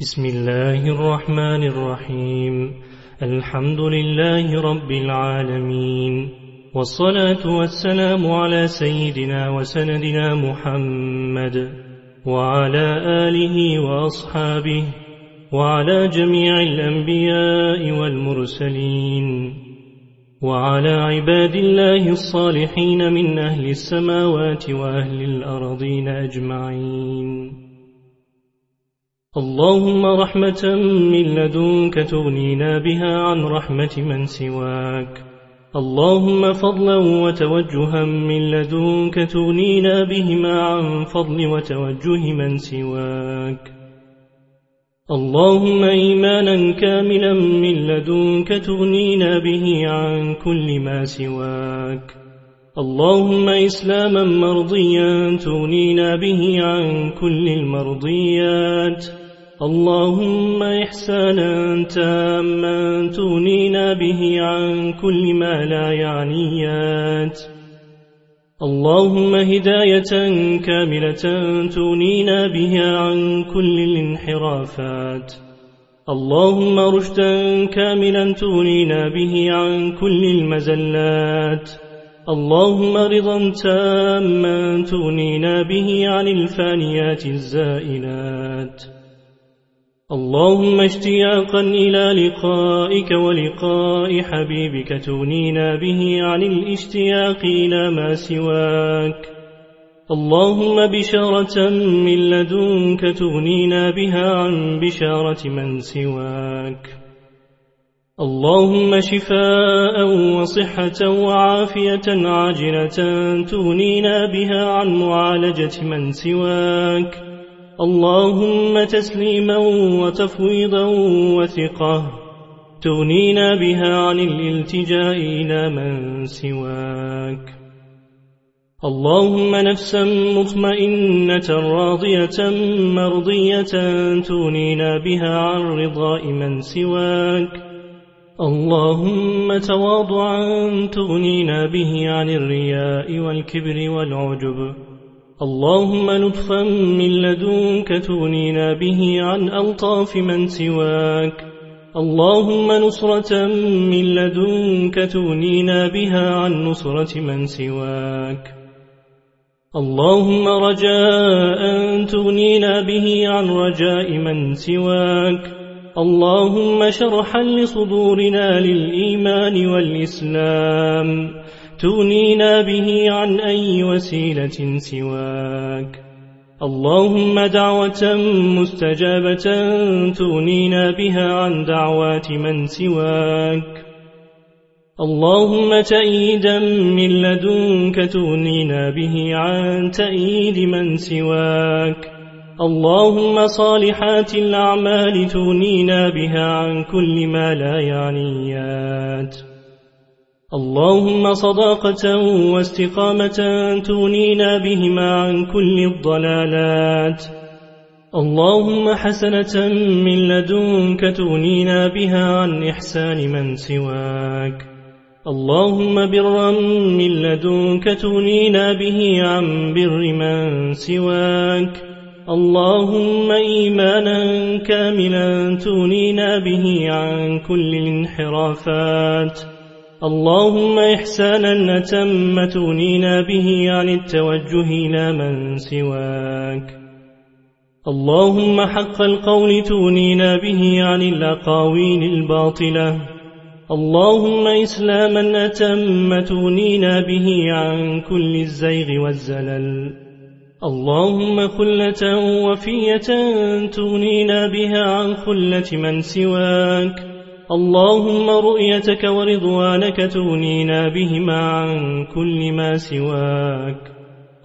بسم الله الرحمن الرحيم. الحمد لله رب العالمين. والصلاة والسلام على سيدنا وسندنا محمد وعلى آله وأصحابه وعلى جميع الأنبياء والمرسلين وعلى عباد الله الصالحين من أهل السماوات وأهل الأرضين أجمعين. اللهم رحمة من لدنك تغنينا بها عن رحمة من سواك. اللهم فضلا وتوجها من لدنك تغنينا بهما عن فضل وتوجه من سواك. اللهم إيمانا كاملا من لدنك تغنينا به عن كل ما سواك. اللهم إسلاما مرضيا تغنينا به عن كل المرضيات. اللهم إحسانا تاما تغنينا به عن كل ما لا يعنيات اللهم هداية كاملة تغنينا بها عن كل الانحرافات. اللهم رشدا كاملا تغنينا به عن كل المزلات. اللهم رضا تاما تغنينا به عن الفانيات الزائلات. اللهم اشتياقا إلى لقائك ولقاء حبيبك تغنينا به عن الاشتياق إلى ما سواك. اللهم بشارة من لدنك تغنينا بها عن بشارة من سواك. اللهم شفاء وصحة وعافية عاجلة تغنينا بها عن معالجة من سواك. اللهم تسليما وتفويضا وثقة تغنينا بها عن الالتجاء إلى من سواك. اللهم نفسا مطمئنة راضية مرضية تغنينا بها عن رضاء من سواك. اللهم تواضعا تغنينا به عن الرياء والكبر والعجب. اللهم لطفا من لدنك تغنينا به عن ألطاف من سواك. اللهم نصرة من لدنك تغنينا بها عن نصرة من سواك. اللهم رجاء تغنينا به عن رجاء من سواك. اللهم شرحا لصدورنا للإيمان والإسلام. تغنينا به عن أي وسيلة سواك. اللهم دعوة مستجابة تغنينا بها عن دعوات من سواك. اللهم تأييدا من لدنك تغنينا به عن تأييد من سواك. اللهم صالحات الأعمال تغنينا بها عن كل ما لا يعنيات اللهم صداقة واستقامة تغنينا بهما عن كل الضلالات. اللهم حسنة من لدنك تغنينا بها عن إحسان من سواك. اللهم برا من لدنك تغنينا به عن بر من سواك. اللهم إيمانا كاملا تغنينا به عن كل الانحرافات. اللهم إحسانا أتم تغنينا به عن التوجه إلى من سواك. اللهم حق القول تغنينا به عن الأقاويل الباطلة. اللهم إسلاما أتم تغنينا به عن كل الزيغ والزلل. اللهم خلة وفية تغنينا بها عن خلة من سواك. اللهم رؤيتك ورضوانك تغنينا بهما عن كل ما سواك.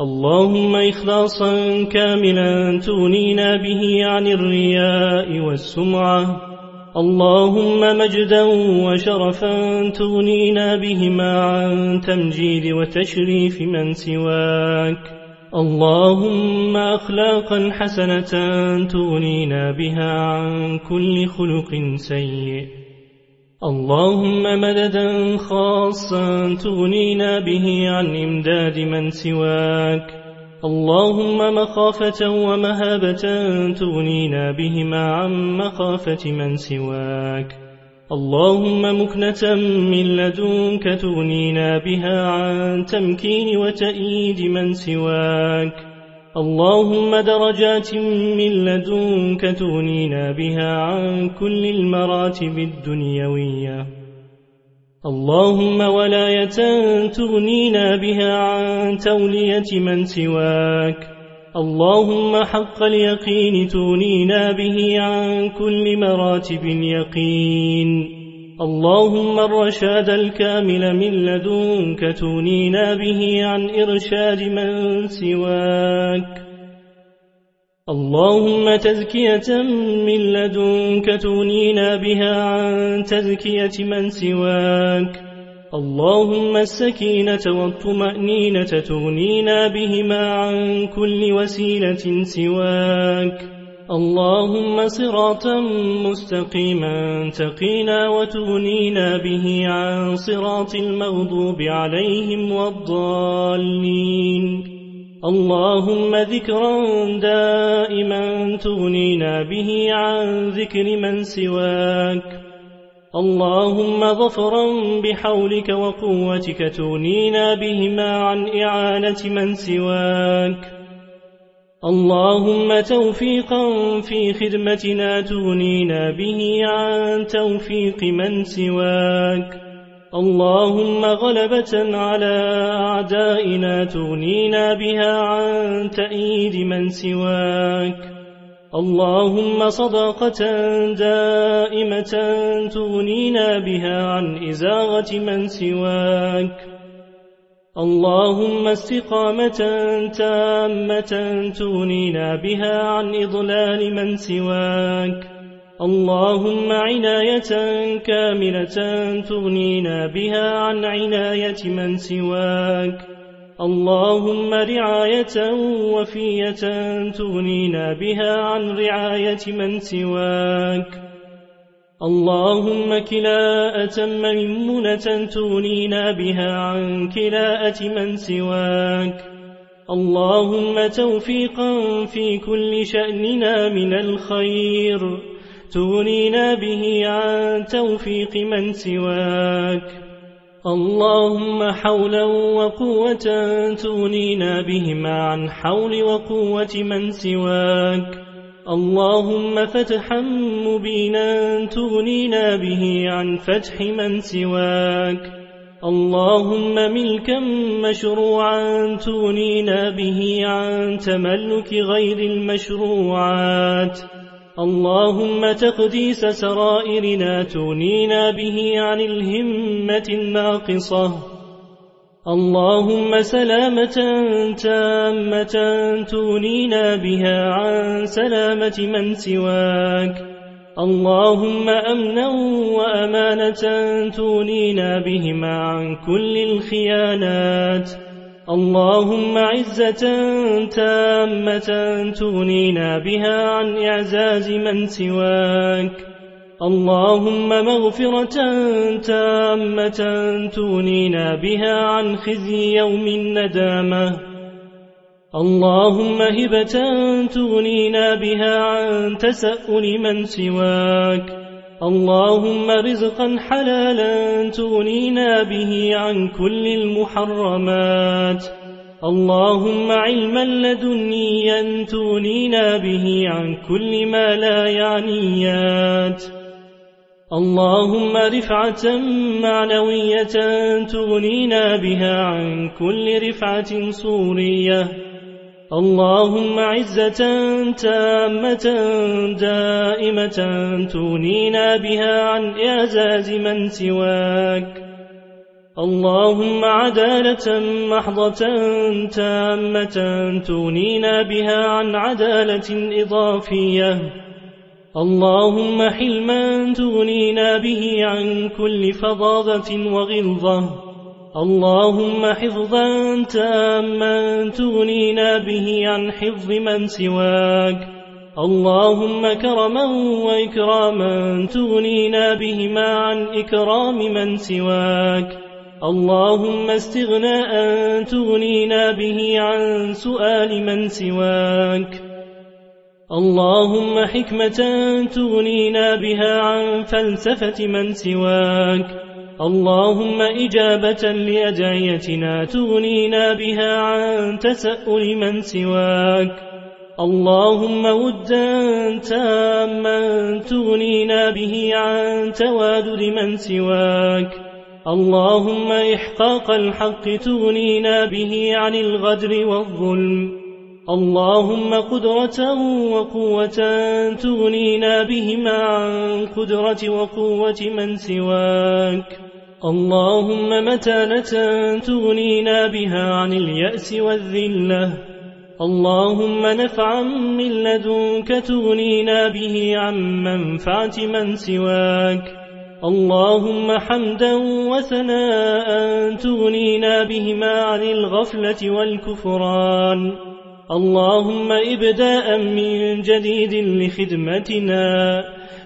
اللهم إخلاصا كاملا تغنينا به عن الرياء والسمعة. اللهم مجدا وشرفا تغنينا بهما عن تمجيد وتشريف من سواك. اللهم أخلاقا حسنة تغنينا بها عن كل خلق سيء. اللهم مددا خاصا تغنينا به عن إمداد من سواك. اللهم مخافة ومهابة تغنينا بهما عن مخافة من سواك. اللهم مكنة من لدنك تغنينا بها عن تمكين وتأييد من سواك. اللهم درجات من لدنك تغنينا بها عن كل المراتب الدنيوية. اللهم ولاية تغنينا بها عن تولية من سواك. اللهم حق اليقين تغنينا به عن كل مراتب اليقين. اللهم الرشاد الكامل من لدنك تغنينا به عن إرشاد من سواك. اللهم تزكية من لدنك تغنينا بها عن تزكية من سواك. اللهم السكينة والطمأنينة تغنينا بهما عن كل وسيلة سواك. اللهم صراطا مستقيما تقينا وتغنينا به عن صراط المغضوب عليهم والضالين. اللهم ذكرا دائما تغنينا به عن ذكر من سواك. اللهم ظفرا بحولك وقوتك تغنينا بهما عن إعانة من سواك. اللهم توفيقا في خدمتنا تغنينا به عن توفيق من سواك. اللهم غلبة على أعدائنا تغنينا بها عن تأييد من سواك. اللهم صداقة دائمة تغنينا بها عن إزاغة من سواك. اللهم استقامة تامة تغنينا بها عن إضلال من سواك. اللهم عناية كاملة تغنينا بها عن عناية من سواك. اللهم رعاية وفية تغنينا بها عن رعاية من سواك. اللهم كلاءة ميمونة تغنينا بها عن كلاءة من سواك. اللهم توفيقا في كل شأننا من الخير. تغنينا به عن توفيق من سواك. اللهم حولا وقوة تغنينا بهما عن حول وقوة من سواك. اللهم فتحا مبينا تغنينا به عن فتح من سواك. اللهم ملكا مشروعا تغنينا به عن تملك غير المشروعات. اللهم تقديس سرائرنا تغنينا به عن الهمة الناقصة. اللهم سلامة تامة تغنينا بها عن سلامة من سواك. اللهم أمنا وأمانة تغنينا بهما عن كل الخيانات. اللهم عزة تامة تغنينا بها عن إعزاز من سواك. اللهم مغفرة تامة تغنينا بها عن خزي يوم الندامة. اللهم هبة تغنينا بها عن تسأل من سواك. اللهم رزقا حلالا تغنينا به عن كل المحرمات. اللهم علما لدنيا تغنينا به عن كل ما لا يعنيات اللهم رفعة معنوية تغنينا بها عن كل رفعة صورية اللهم عزة تامة دائمة تغنينا بها عن إعزاز من سواك. اللهم عدالة محضة تامة تغنينا بها عن عدالة إضافية. اللهم حلما تغنينا به عن كل فظاظة وغلظة. اللهم حفظا تاما تغنينا به عن حفظ من سواك. اللهم كرما وإكراما تغنينا بهما عن إكرام من سواك. اللهم استغناء تغنينا به عن سؤال من سواك. اللهم حكمة تغنينا بها عن فلسفة من سواك. اللهم إجابة لأدعيتنا تغنينا بها عن تسأل من سواك. اللهم ودا تاما تغنينا به عن توادد من سواك. اللهم إحقاق الحق تغنينا به عن الغدر والظلم. اللهم قدرة وقوة تغنينا بهما عن قدرة وقوة من سواك. اللهم متانة تغنينا بها عن اليأس والذلة. اللهم نفعا من لدنك تغنينا به عن منفعة من سواك. اللهم حمدا وثناء تغنينا بهما عن الغفلة والكفران. اللهم إبداء من جديد لخدمتنا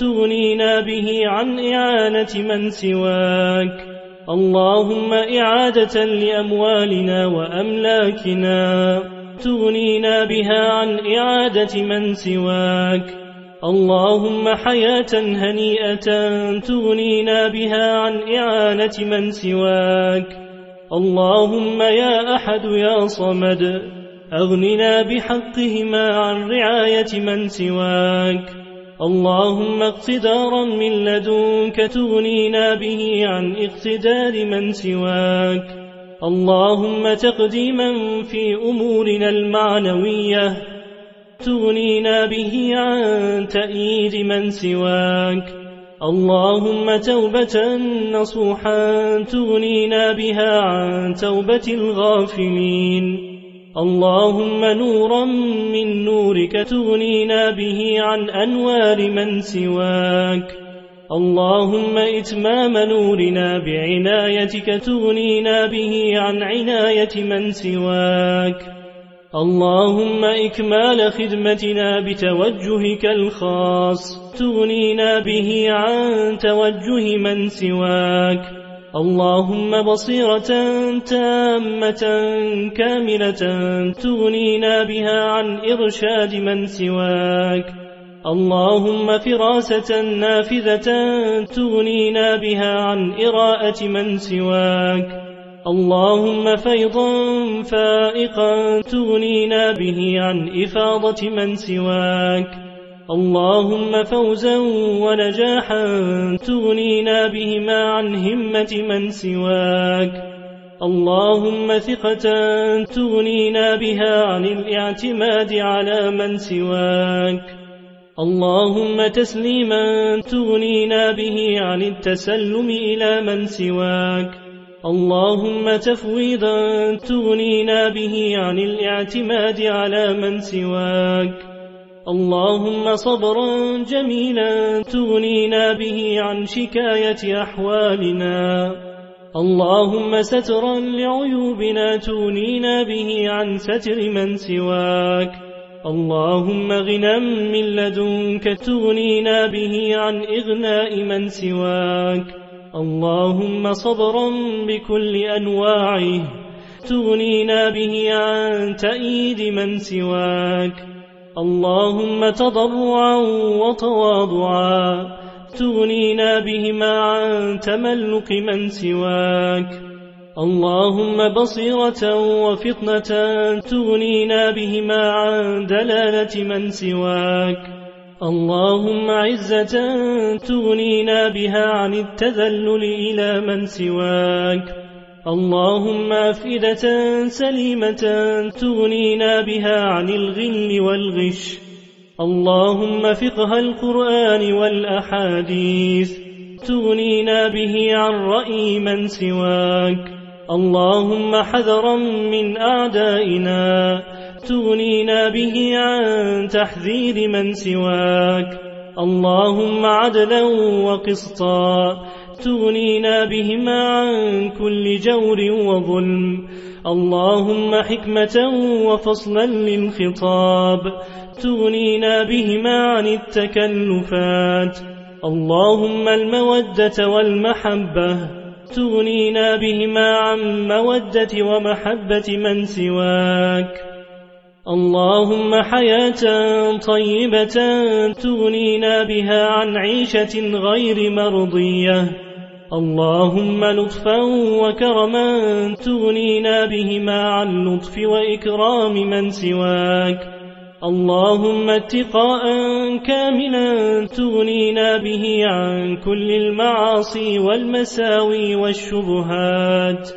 تغنينا به عن إعانة من سواك. اللهم إعادة لأموالنا وأملاكنا تغنينا بها عن إعادة من سواك. اللهم حياة هنيئة تغنينا بها عن إعانة من سواك. اللهم يا أحد يا صمد أغننا بحقهما عن رعاية من سواك. اللهم اقتدارا من لدنك تغنينا به عن اقتدار من سواك. اللهم تقديما في أمورنا المعنوية تغنينا به عن تأييد من سواك. اللهم توبة نصوحا تغنينا بها عن توبة الغافلين. اللهم نورا من نورك تغنينا به عن أنوار من سواك. اللهم إتمام نورنا بعنايتك تغنينا به عن عناية من سواك. اللهم إكمال خدمتنا بتوجهك الخاص تغنينا به عن توجه من سواك. اللهم بصيرة تامة كاملة تغنينا بها عن إرشاد من سواك. اللهم فراسة نافذة تغنينا بها عن إراءة من سواك. اللهم فيضا فائقا تغنينا به عن إفاضة من سواك. اللهم فوزا ونجاحا تغنينا بهما عن همة من سواك. اللهم ثقة تغنينا بها عن الاعتماد على من سواك. اللهم تسليما تغنينا به عن التسلم إلى من سواك. اللهم تفويضا تغنينا به عن الاعتماد على من سواك. اللهم صبرا جميلا تغنينا به عن شكاية أحوالنا. اللهم سترا لعيوبنا تغنينا به عن ستر من سواك. اللهم غنى من لدنك تغنينا به عن إغناء من سواك. اللهم صبرا بكل أنواعه تغنينا به عن تأييد من سواك. اللهم تضرعا وتواضعا تغنينا بهما عن تملق من سواك. اللهم بصيرة وفطنة تغنينا بهما عن دلالة من سواك. اللهم عزة تغنينا بها عن التذلل إلى من سواك. اللهم أفئدة سليمة تغنينا بها عن الغل والغش. اللهم فقه القرآن والأحاديث تغنينا به عن رأي من سواك. اللهم حذرا من أعدائنا تغنينا به عن تحذير من سواك. اللهم عدلا وقسطا تغنينا بهما عن كل جور وظلم. اللهم حكمة وفصلا للخطاب. تغنينا بهما عن التكلفات. اللهم المودة والمحبة. تغنينا بهما عن مودة ومحبة من سواك. اللهم حياة طيبة. تغنينا بها عن عيشة غير مرضية. اللهم لطفا وكرما تغنينا بهما عن لطف وإكرام من سواك. اللهم اتقاء كاملا تغنينا به عن كل المعاصي والمساوي والشبهات.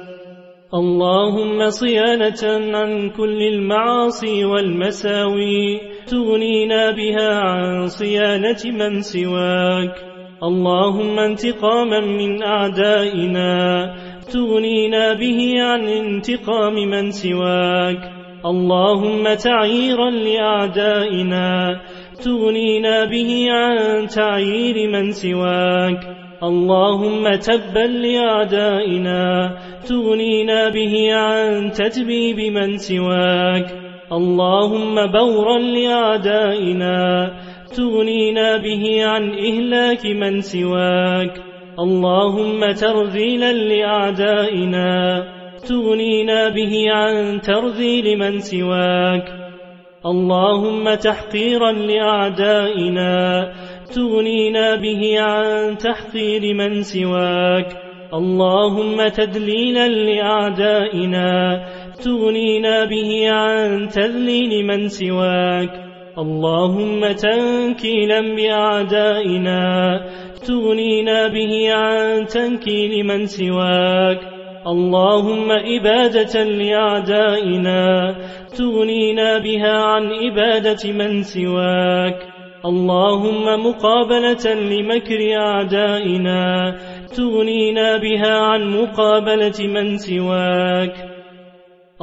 اللهم صيانة عن كل المعاصي والمساوي تغنينا بها عن صيانة من سواك. اللهم انتقاما من أعدائنا تغنينا به عن انتقام من سواك. اللهم تعييرا لأعدائنا تغنينا به عن تعيير من سواك. اللهم تبا لأعدائنا تغنينا به عن تتبيب من سواك. اللهم بورا لأعدائنا تغنينا به عن إهلاك من سواك. اللهم ترذيلا لأعدائنا تغنينا به عن ترذيل من سواك. اللهم تحقيرا لأعدائنا تغنينا به عن تحقير من سواك. اللهم تدليلا لأعدائنا تغنينا به عن تذليل من سواك. اللهم تنكيلا بأعدائنا تغنينا به عن تنكيل من سواك. اللهم إبادة لأعدائنا تغنينا بها عن إبادة من سواك. اللهم مقابلة لمكر أعدائنا تغنينا بها عن مقابلة من سواك.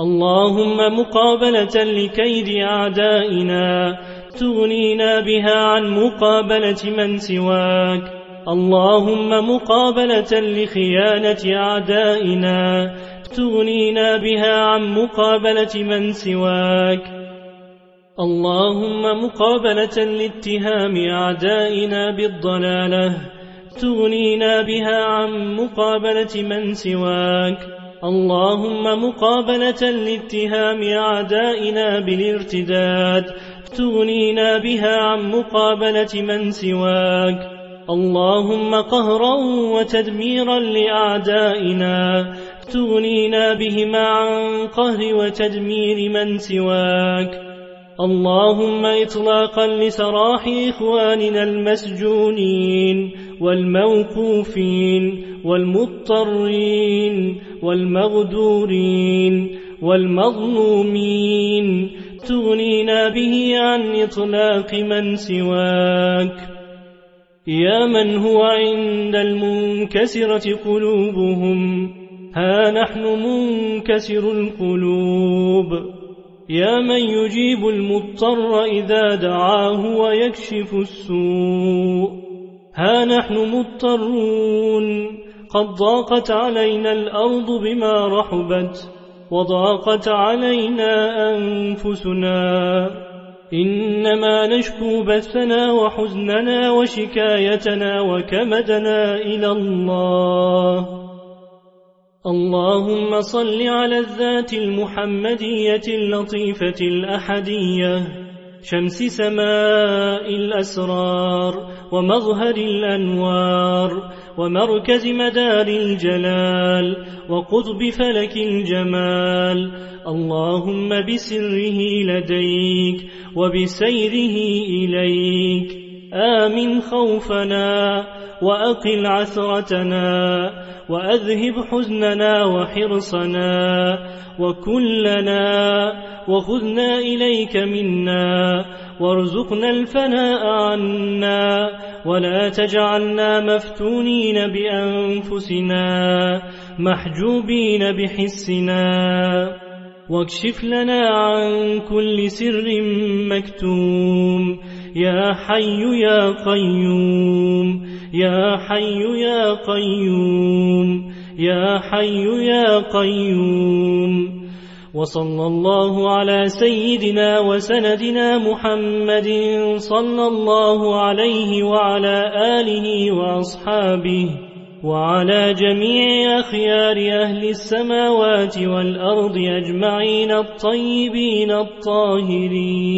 اللهم مقابلة لكيد أعدائنا تغنينا بها عن مقابلة من سواك. اللهم مقابلة لخيانة أعدائنا تغنينا بها عن مقابلة من سواك. اللهم مقابلة لاتهام أعدائنا بالضلالة تغنينا بها عن مقابلة من سواك. اللهم مقابلة لاتهام أعدائنا بالارتداد تغنينا بها عن مقابلة من سواك. اللهم قهرا وتدميرا لأعدائنا تغنينا بهما عن قهر وتدمير من سواك. اللهم إطلاقا لسراح إخواننا المسجونين والموقوفين والمضطرين والمغدورين والمظلومين. تغنينا به عن إطلاق من سواك. يا من هو عند المنكسرة قلوبهم. ها نحن منكسر القلوب. يا من يجيب المضطر إذا دعاه ويكشف السوء. ها نحن مضطرون. قد ضاقت علينا الأرض بما رحبت وضاقت علينا أنفسنا. إنما نشكو بثنا وحزننا وشكايتنا وكمدنا إلى الله. اللهم صل على الذات المحمدية اللطيفة الأحدية شمس سماء الأسرار ومظهر الأنوار ومركز مدار الجلال وقطب فلك الجمال. اللهم بسره لديك وبسيره إليك. آمن خوفنا وأقل عثرتنا وأذهب حزننا وحرصنا وكلنا وخذنا إليك منا وارزقنا الفناء عنا ولا تجعلنا مفتونين بأنفسنا محجوبين بحسنا واكشف لنا عن كل سر مكتوم يا حي يا قيوم يا حي يا قيوم يا حي يا قيوم. وصلى الله على سيدنا وسندنا محمد صلى الله عليه وعلى آله وأصحابه وعلى جميع أخيار أهل السماوات والأرض أجمعين الطيبين الطاهرين.